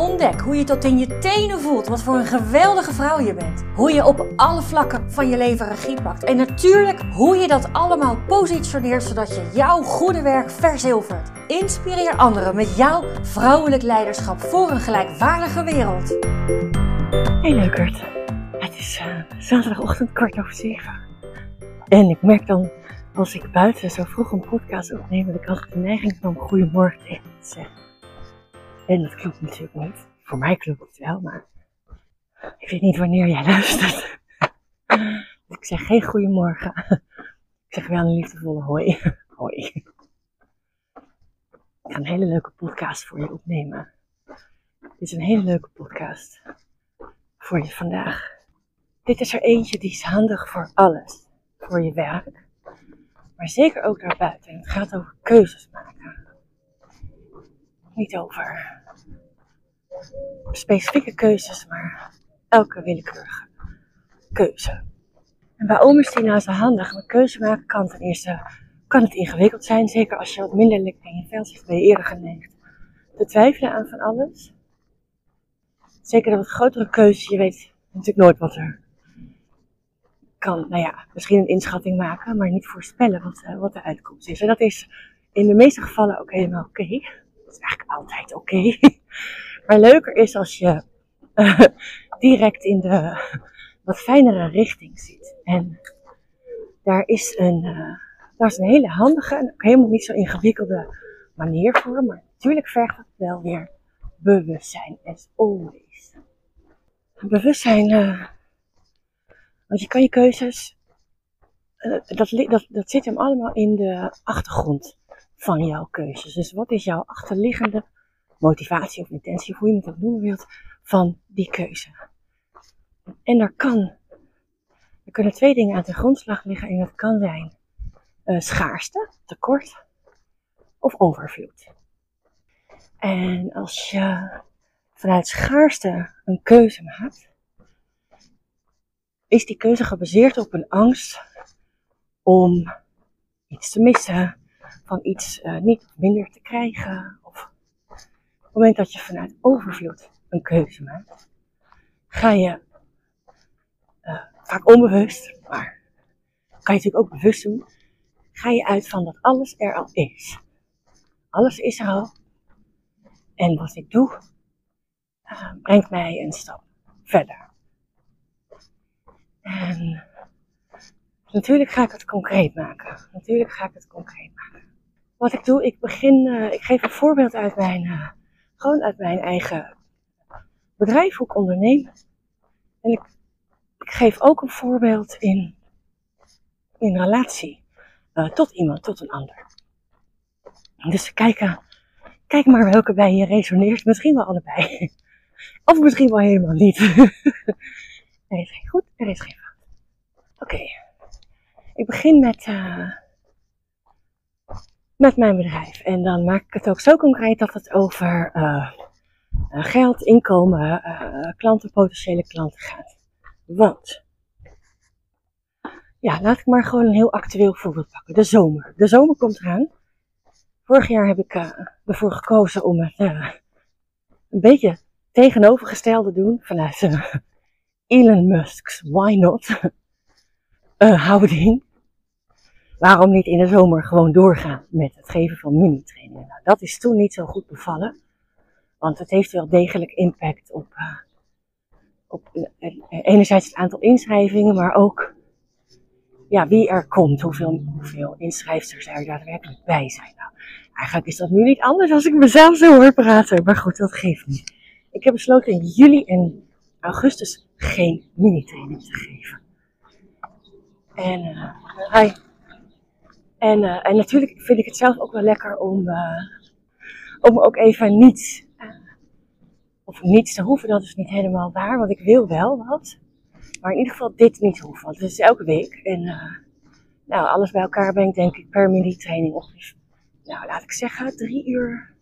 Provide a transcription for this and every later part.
Ontdek hoe je tot in je tenen voelt wat voor een geweldige vrouw je bent. Hoe je op alle vlakken van je leven regie pakt. En natuurlijk hoe je dat allemaal positioneert zodat je jouw goede werk verzilvert. Inspireer anderen met jouw vrouwelijk leiderschap voor een gelijkwaardige wereld. Hey leukert, het is uh, zaterdagochtend kwart over zeven. En ik merk dan als ik buiten zo vroeg een podcast opneem dat ik altijd de neiging van goedemorgen tegen te zeggen. En dat klopt natuurlijk niet. Voor mij klopt het wel, maar ik weet niet wanneer jij luistert. Ik zeg geen goedemorgen. Ik zeg wel een liefdevolle hoi. Hoi. Ik ga een hele leuke podcast voor je opnemen. Dit is een hele leuke podcast voor je vandaag. Dit is er eentje die is handig voor alles. Voor je werk, maar zeker ook daarbuiten. Het gaat over keuzes maken. Niet over specifieke keuzes, maar elke willekeurige keuze. En waarom is die nou zo handig? Want keuze maken kan ten eerste kan het ingewikkeld zijn, zeker als je wat minder lekker in je vel zit, ben je eerder geneigd te twijfelen aan van alles. Zeker de wat grotere keuzes, je weet natuurlijk nooit wat er kan, nou ja, misschien een inschatting maken, maar niet voorspellen wat, uh, wat de uitkomst is. En dat is in de meeste gevallen ook helemaal oké. Dat is eigenlijk altijd oké. Maar leuker is als je uh, direct in de wat fijnere richting zit. En daar is een, uh, daar is een hele handige en ook helemaal niet zo ingewikkelde manier voor. Maar natuurlijk vergt het wel weer bewustzijn, as always. Bewustzijn, uh, want je kan je keuzes, dat, dat, dat zit hem allemaal in de achtergrond van jouw keuzes. Dus wat is jouw achterliggende motivatie of intentie, hoe je het ook noemen wilt, van die keuze. En daar kan, er kunnen twee dingen aan de grondslag liggen en dat kan zijn uh, schaarste, tekort of overvloed. En als je vanuit schaarste een keuze maakt, is die keuze gebaseerd op een angst om iets te missen, van iets uh, niet minder te krijgen, het moment dat je vanuit overvloed een keuze maakt, ga je uh, vaak onbewust, maar kan je natuurlijk ook bewust doen, ga je uit van dat alles er al is. Alles is er al. En wat ik doe, uh, brengt mij een stap verder. En natuurlijk ga ik het concreet maken. Natuurlijk ga ik het concreet maken. Wat ik doe, ik begin, uh, ik geef een voorbeeld uit mijn gewoon uit mijn eigen bedrijf, hoe ik onderneem. En ik, ik geef ook een voorbeeld in, in relatie uh, tot iemand, tot een ander. Dus kijk maar welke bij je resoneert. Misschien wel allebei. Of misschien wel helemaal niet. er is geen goed, er is geen fout. Oké. Ik begin met, uh, met mijn bedrijf. En dan maak ik het ook zo concreet dat het over uh, geld, inkomen, uh, klanten, potentiële klanten gaat. Want, ja, laat ik maar gewoon een heel actueel voorbeeld pakken. De zomer. De zomer komt eraan. Vorig jaar heb ik ervoor gekozen om het een beetje tegenovergestelde doen vanuit Elon Musk's Why Not houding waarom niet in de zomer gewoon doorgaan met het geven van mini-trainingen? Nou, dat is toen niet zo goed bevallen. Want het heeft wel degelijk impact op, uh, op uh, enerzijds het aantal inschrijvingen, maar ook ja, wie er komt, hoeveel, hoeveel inschrijfsters er daadwerkelijk bij zijn. Nou, eigenlijk is dat nu niet anders als ik mezelf zo hoor praten, maar goed, dat geeft niet. Ik heb besloten in juli en augustus geen mini-training te geven. En uh, hi. En, uh, en natuurlijk vind ik het zelf ook wel lekker om, uh, om ook even niets, uh, of niets te hoeven. Dat is niet helemaal waar, want ik wil wel wat. Maar in ieder geval dit niet hoeven, want het is elke week. En Nou, alles bij elkaar ben ik denk ik per mini-training ongeveer, nou laat ik zeggen, drie uur,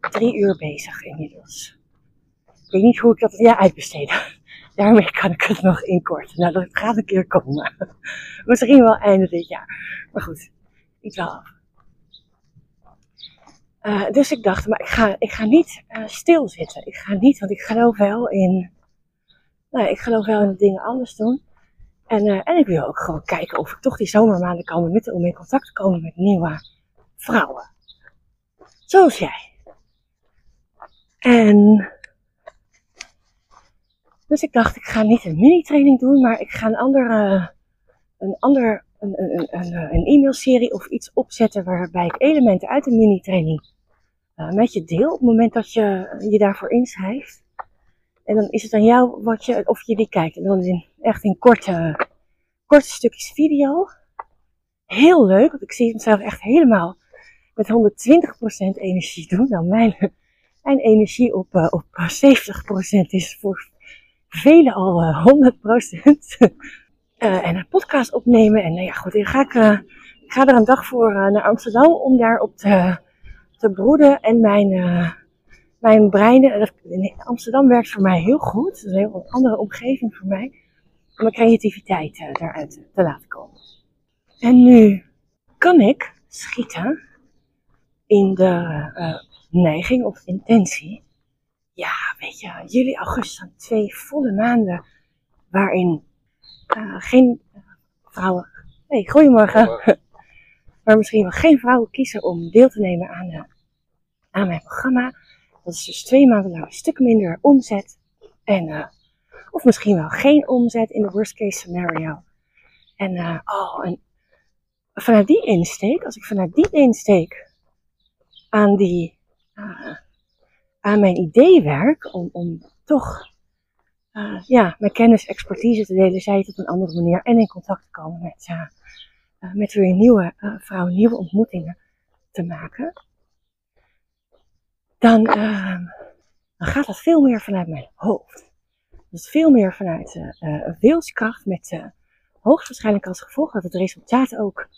drie uur bezig inmiddels. Ik weet niet hoe ik dat ja uitbesteden. Daarmee kan ik het nog inkorten. Nou, dat gaat een keer komen. Misschien wel einde dit jaar. Maar goed, ik wel. Uh, dus ik dacht, maar ik ga, ik ga niet uh, stilzitten. Ik ga niet, want ik geloof wel in. Nou, ik geloof wel in dingen anders doen. En, uh, en ik wil ook gewoon kijken of ik toch die zomermaanden kan benutten om in contact te komen met nieuwe vrouwen. Zoals jij. En. Dus ik dacht, ik ga niet een mini-training doen, maar ik ga een andere. Een ander een, een, een, een e-mailserie of iets opzetten waarbij ik elementen uit een mini-training uh, met je deel op het moment dat je je daarvoor inschrijft. En dan is het aan jou wat je, of je die kijkt. En dan in, echt in korte, korte stukjes video. Heel leuk, want ik zie mezelf echt helemaal met 120% energie doen. Nou, mijn, mijn energie op, uh, op 70% is voor velen al uh, 100%. Uh, en een podcast opnemen. En nou ja, goed, ga ik, uh, ik ga er een dag voor naar Amsterdam om daar op te, te broeden. En mijn, mijn brein, Amsterdam werkt voor mij heel goed. Het is een heel andere omgeving voor mij. Om mijn creativiteit daaruit te laten komen. En nu kan ik schieten in de neiging of intentie. Ja, weet je, juli, augustus zijn twee volle maanden waarin uh, geen vrouwen. Hey, goedemorgen. maar misschien wel geen vrouwen kiezen om deel te nemen aan, uh, aan mijn programma. Dat is dus twee maanden lang een stuk minder omzet. En, uh, of misschien wel geen omzet in de worst case scenario. En, oh, en vanuit die insteek, als ik vanuit die insteek aan, die, aan mijn idee werk, om, om toch uh, ja, mijn kennis, expertise te delen, zij het op een andere manier en in contact te komen met, uh, met weer nieuwe vrouwen, nieuwe ontmoetingen te maken, dan, ehm, dan gaat dat veel meer vanuit mijn hoofd. Dus veel meer vanuit wilskracht, met hoogstwaarschijnlijk als gevolg dat het resultaat ook,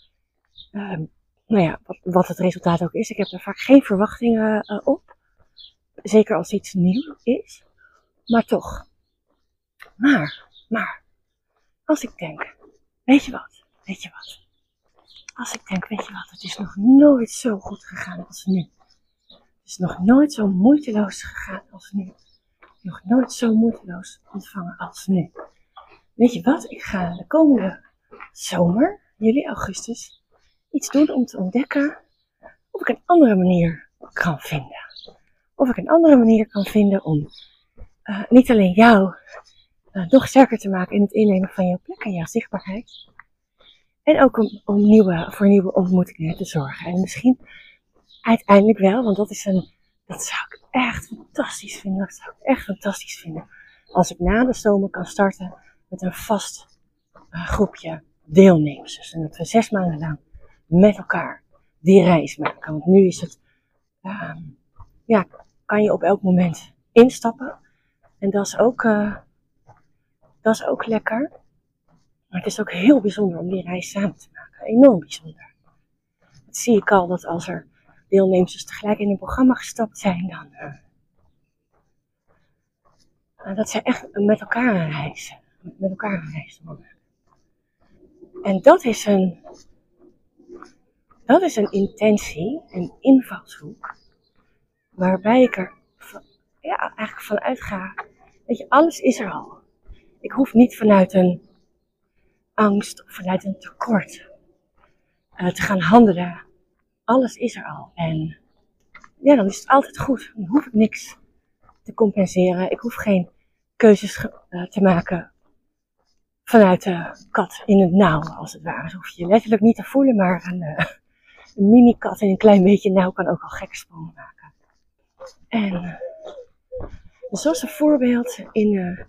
ehm, nou ja, wat, wat, het resultaat ook is, ik heb daar vaak geen verwachtingen op. Zeker als iets nieuw is. Maar toch, maar, maar, als ik denk, weet je wat, weet je wat. Als ik denk, weet je wat, het is nog nooit zo goed gegaan als nu. Het is nog nooit zo moeiteloos gegaan als nu. Nog nooit zo moeiteloos ontvangen als nu. Weet je wat, ik ga de komende zomer, juli, augustus, iets doen om te ontdekken of ik een andere manier kan vinden. Of ik een andere manier kan vinden om uh, niet alleen jou uh, nog sterker te maken in het innemen van jouw plek en jouw zichtbaarheid. En ook om, om nieuwe, voor nieuwe ontmoetingen te zorgen. En misschien uiteindelijk wel, want dat is een, dat zou ik echt fantastisch vinden. Dat zou ik echt fantastisch vinden. Als ik na de zomer kan starten met een vast uh, groepje deelnemers. Dus en dat we zes maanden lang met elkaar die reis maken. Want nu is het, uh, ja, kan je op elk moment instappen. En dat is ook, uh, dat is ook lekker. Maar het is ook heel bijzonder om die reis samen te maken. Enorm bijzonder. Zie ik al dat als er deelnemers tegelijk in een programma gestapt zijn, dan. Uh, dat zij echt met elkaar een reis. Met elkaar een reis doen. En dat is een. Dat is een intentie, een invalshoek. Waarbij ik er ja, eigenlijk vanuit ga. Weet je, alles is er al. Ik hoef niet vanuit een angst of vanuit een tekort uh, te gaan handelen. Alles is er al. En ja, dan is het altijd goed. Dan hoef ik niks te compenseren. Ik hoef geen keuzes uh, te maken vanuit de kat in het nauw, als het ware. Zo hoef je letterlijk niet te voelen, maar een, uh, een mini-kat in een klein beetje nauw kan ook al gekke sprongen maken. En zoals een voorbeeld in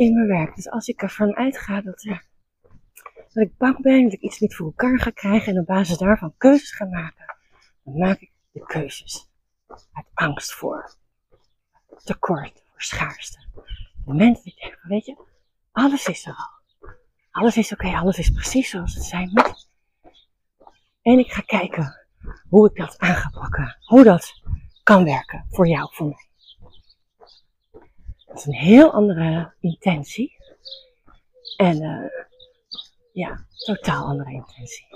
in mijn werk. Dus als ik ervan uitga dat, er, dat ik bang ben, dat ik iets niet voor elkaar ga krijgen en op basis daarvan keuzes ga maken, dan maak ik de keuzes uit angst voor tekort, voor schaarste. De moment dat ik denk, weet je, alles is er al. Alles is oké, alles is precies zoals het zijn moet. En ik ga kijken hoe ik dat aan ga pakken. Hoe dat kan werken voor jou, voor mij. Dat is een heel andere intentie. En uh, ja, totaal andere intentie.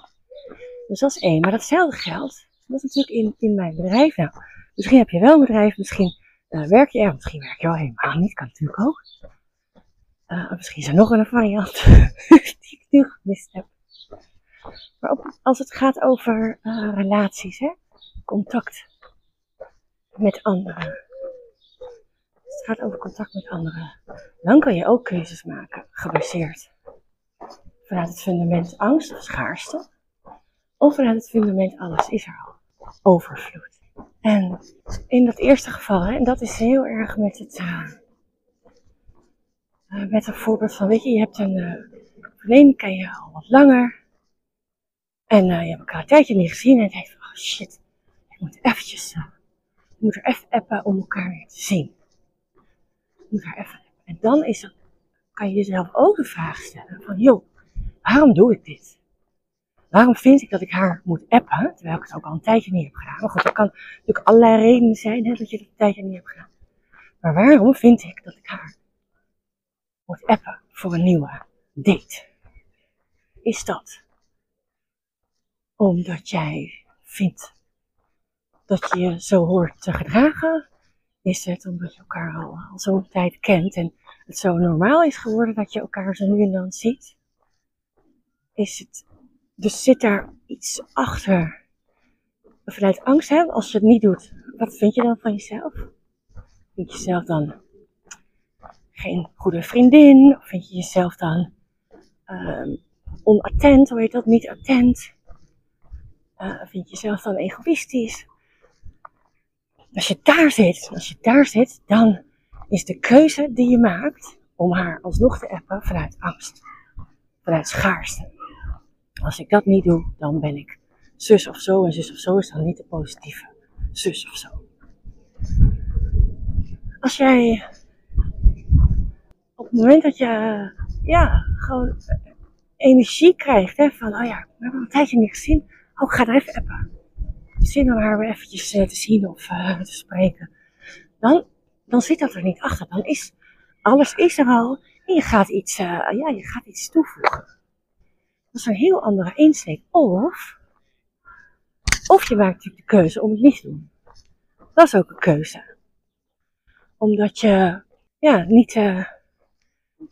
Dus dat is één. Maar datzelfde geldt, dat is natuurlijk in, in mijn bedrijf. Nou, misschien heb je wel een bedrijf, misschien uh, werk je er, misschien werk je wel helemaal niet, kan natuurlijk ook. Uh, misschien is er nog een variant die ik nu gemist heb. Maar als het gaat over relaties, hè? contact met anderen. Het gaat over contact met anderen, dan kan je ook keuzes maken gebaseerd vanuit het fundament angst of schaarste, of vanuit het fundament alles is er al, overvloed. En in dat eerste geval, en dat is heel erg met het, uh, met een voorbeeld van, weet je, je hebt een uh, vriendin, ken je al wat langer, en je hebt elkaar een tijdje niet gezien en je denkt, oh shit, ik moet eventjes, moet er even appen om elkaar weer te zien. Moet er even En dan is het, kan je jezelf ook de vraag stellen van, joh, waarom doe ik dit? Waarom vind ik dat ik haar moet appen, terwijl ik het ook al een tijdje niet heb gedaan? Maar goed, er kan natuurlijk allerlei redenen zijn hè, dat je het een tijdje niet hebt gedaan. Maar waarom vind ik dat ik haar moet appen voor een nieuwe date? Is dat omdat jij vindt dat je je zo hoort te gedragen? Is het omdat je elkaar al, zo'n tijd kent en het zo normaal is geworden dat je elkaar zo nu en dan ziet? Is het, dus zit daar iets achter? Vanuit angst, hè? als je het niet doet, wat vind je dan van jezelf? Vind je jezelf dan geen goede vriendin? Of vind je jezelf dan um, onattent, hoe heet dat? Niet attent? Uh, vind je jezelf dan egoïstisch? Als je daar zit, als je daar zit, dan is de keuze die je maakt om haar alsnog te appen vanuit angst, vanuit schaarste. Als ik dat niet doe, dan ben ik zus of zo en zus of zo is dan niet de positieve zus of zo. Als jij op het moment dat je ja, gewoon energie krijgt hè, van, oh ja, we hebben een tijdje niet gezien, Oh, ik ga er even appen. Zin om haar eventjes uh, te zien of uh, te spreken. Dan, dan zit dat er niet achter. Dan is alles is er al en je gaat iets, uh, ja, je gaat iets toevoegen. Dat is een heel andere insteek. Of, of je maakt de keuze om het niet te doen. Dat is ook een keuze. Omdat je ja, niet,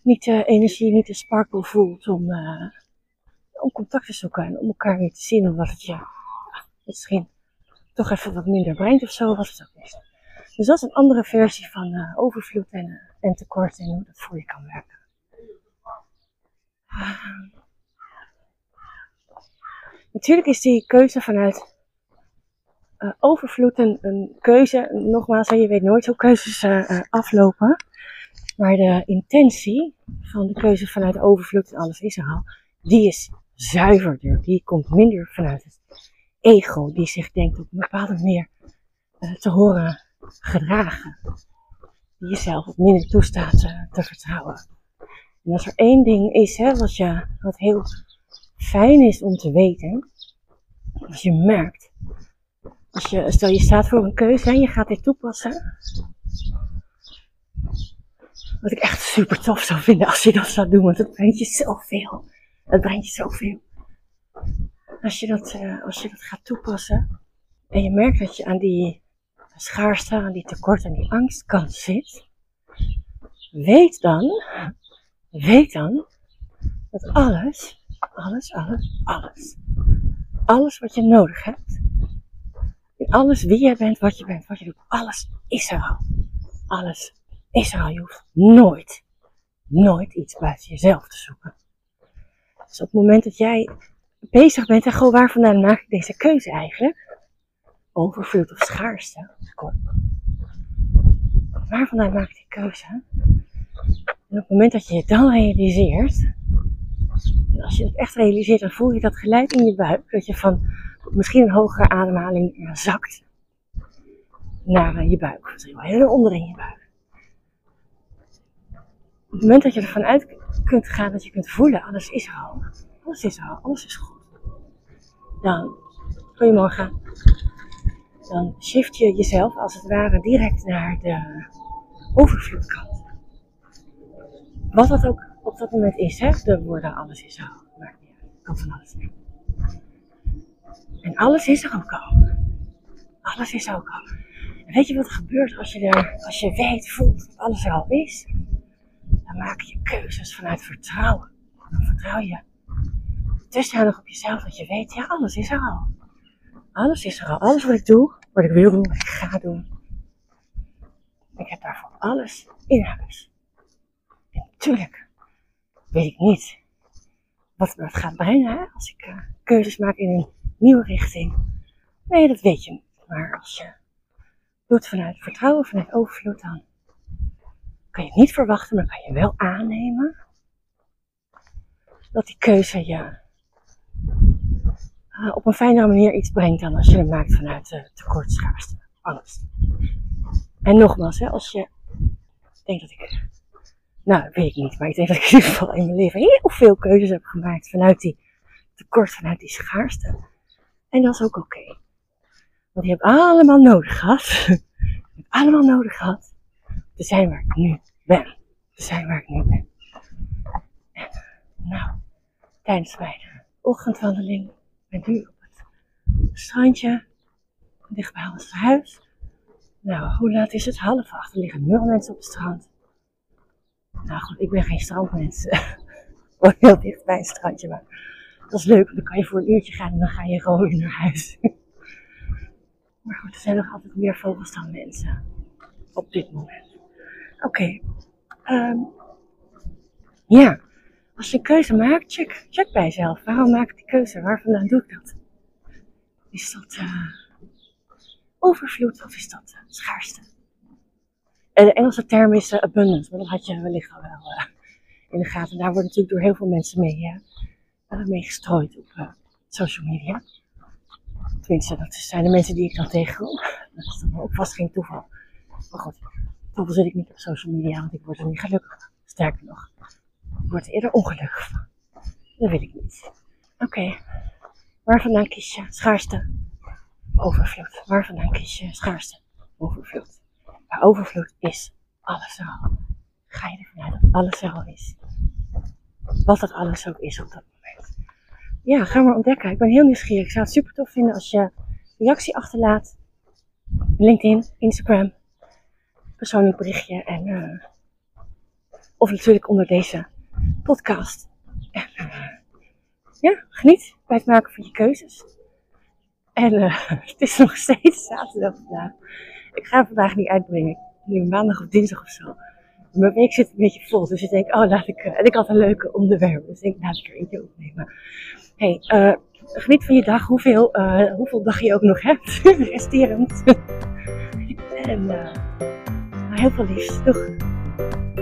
niet de energie, niet de sparkle voelt om om contact te zoeken en om elkaar weer te zien, omdat het je misschien toch even wat minder brengt of zo, wat het ook is. Dus dat is een andere versie van uh, overvloed en, uh, en tekort en hoe dat voor je kan werken. Uh, natuurlijk is die keuze vanuit uh, overvloed een, een, keuze. Nogmaals, je weet nooit hoe keuzes aflopen. Maar de intentie van de keuze vanuit overvloed en alles is er al, die is zuiverder. Die komt minder vanuit het ego, die zich denkt op een bepaalde manier uh, te horen gedragen. Die jezelf wat minder toestaat uh, te vertrouwen. En als er één ding is, hè, wat, je, wat heel fijn is om te weten, als je merkt, als je, stel je staat voor een keuze en je gaat dit toepassen. Wat ik echt super tof zou vinden als je dat zou doen, want dat brengt je zoveel. Het brengt je zoveel. Als je, dat, uh, als je dat gaat toepassen en je merkt dat je aan die schaarste, aan die tekort, aan die angstkant zit, weet dan, weet dan dat alles, alles, alles, alles, alles wat je nodig hebt, in alles wie je bent, wat je bent, wat je doet, alles is er al. Alles is er al. Je hoeft nooit, nooit iets buiten jezelf te zoeken. Dus op het moment dat jij bezig bent en gewoon waar vandaan maak ik deze keuze eigenlijk? Overvloed of schaarste, tekort. Waar vandaan maak ik die keuze? En op het moment dat je het dan realiseert, en als je het echt realiseert, dan voel je dat gelijk in je buik, dat je van misschien een hogere ademhaling zakt naar eh, je buik, misschien heel onder in je buik. Op het moment dat je ervan uit kunt gaan dat je kunt voelen, alles is er. Alles is al, alles is goed. Dan goedemorgen. Dan shift je jezelf als het ware direct naar de overvloedkant. Wat dat ook op dat moment is, hè? de woorden alles is al. Maar ja, kan van alles. En alles is er ook al. Alles is ook al. En weet je wat er gebeurt als je, er, als je weet, voelt dat alles er al is? Dan maak je keuzes vanuit vertrouwen. Dan vertrouw je dusdanig op jezelf dat je weet, ja, alles is er al. Alles is er al. Alles wat ik doe, wat ik wil doen, wat ik ga doen. Ik heb daarvoor alles in huis. En natuurlijk weet ik niet wat me gaat brengen hè? als ik uh, keuzes maak in een nieuwe richting. Nee, dat weet je niet. Maar als je doet vanuit vertrouwen, vanuit overvloed, dan kan je het niet verwachten, maar kan je wel aannemen dat die keuze je op een fijnere manier iets brengt dan als je het maakt vanuit tekort, schaarste, angst. En nogmaals, hè, als je denkt dat ik, nou weet ik niet, maar ik denk dat ik in ieder geval in mijn leven heel veel keuzes heb gemaakt vanuit die tekort, vanuit die schaarste. En dat is ook oké. Want die heb allemaal nodig gehad. heb allemaal nodig gehad. Te zijn waar ik nu ben. Te zijn waar ik nu ben. En, nou, tijdens mijn ochtendwandeling ben nu op het strandje. Dicht bij ons huis. Nou, hoe laat is het? Half acht. Er liggen nul mensen op het strand. Nou goed, ik ben geen strandmens. Gewoon heel dicht bij een strandje. Maar dat is leuk, dan kan je voor een uurtje gaan en dan ga je gewoon weer naar huis. maar goed, er zijn nog altijd meer vogels dan mensen. Op dit moment. Oké. Um, ja. Als je een keuze maakt, check, check bij jezelf. Waarom maak ik die keuze? Waar vandaan doe ik dat? Is dat uh, overvloed of is dat uh, schaarste? En de Engelse term is uh, abundance, maar dat had je wellicht al wel in de gaten. Daar wordt natuurlijk door heel veel mensen mee mee gestrooid op social media. Tenminste, dat zijn de mensen die ik dan tegenkom. Dat is dan ook vast geen toeval. Maar goed, toeval zit ik niet op social media, want ik word er niet gelukkig. Sterker nog, ik word er eerder ongelukkig van. Dat weet ik niet. Oké, waar vandaan kies je schaarste? Overvloed. Waar vandaan kies je schaarste? Overvloed. Maar overvloed is alles er al. Ga je ervan uit dat alles er al is. Wat dat alles ook is op dat ja, ga maar ontdekken. Ik ben heel nieuwsgierig. Ik zou het super tof vinden als je reactie achterlaat. LinkedIn, Instagram, persoonlijk berichtje. En, uh, of natuurlijk onder deze podcast. Ja, geniet bij het maken van je keuzes. En uh, het is nog steeds zaterdag vandaag. Ik ga vandaag niet uitbrengen. Nu maandag of dinsdag of zo. Mijn week zit een beetje vol. Dus ik denk, oh, laat ik. En ik had een leuke onderwerp. Dus ik denk, laat ik er eentje opnemen hey, uh, geniet van je dag, hoeveel, hoeveel dag je ook nog hebt, resterend. en heel veel liefs. Doeg!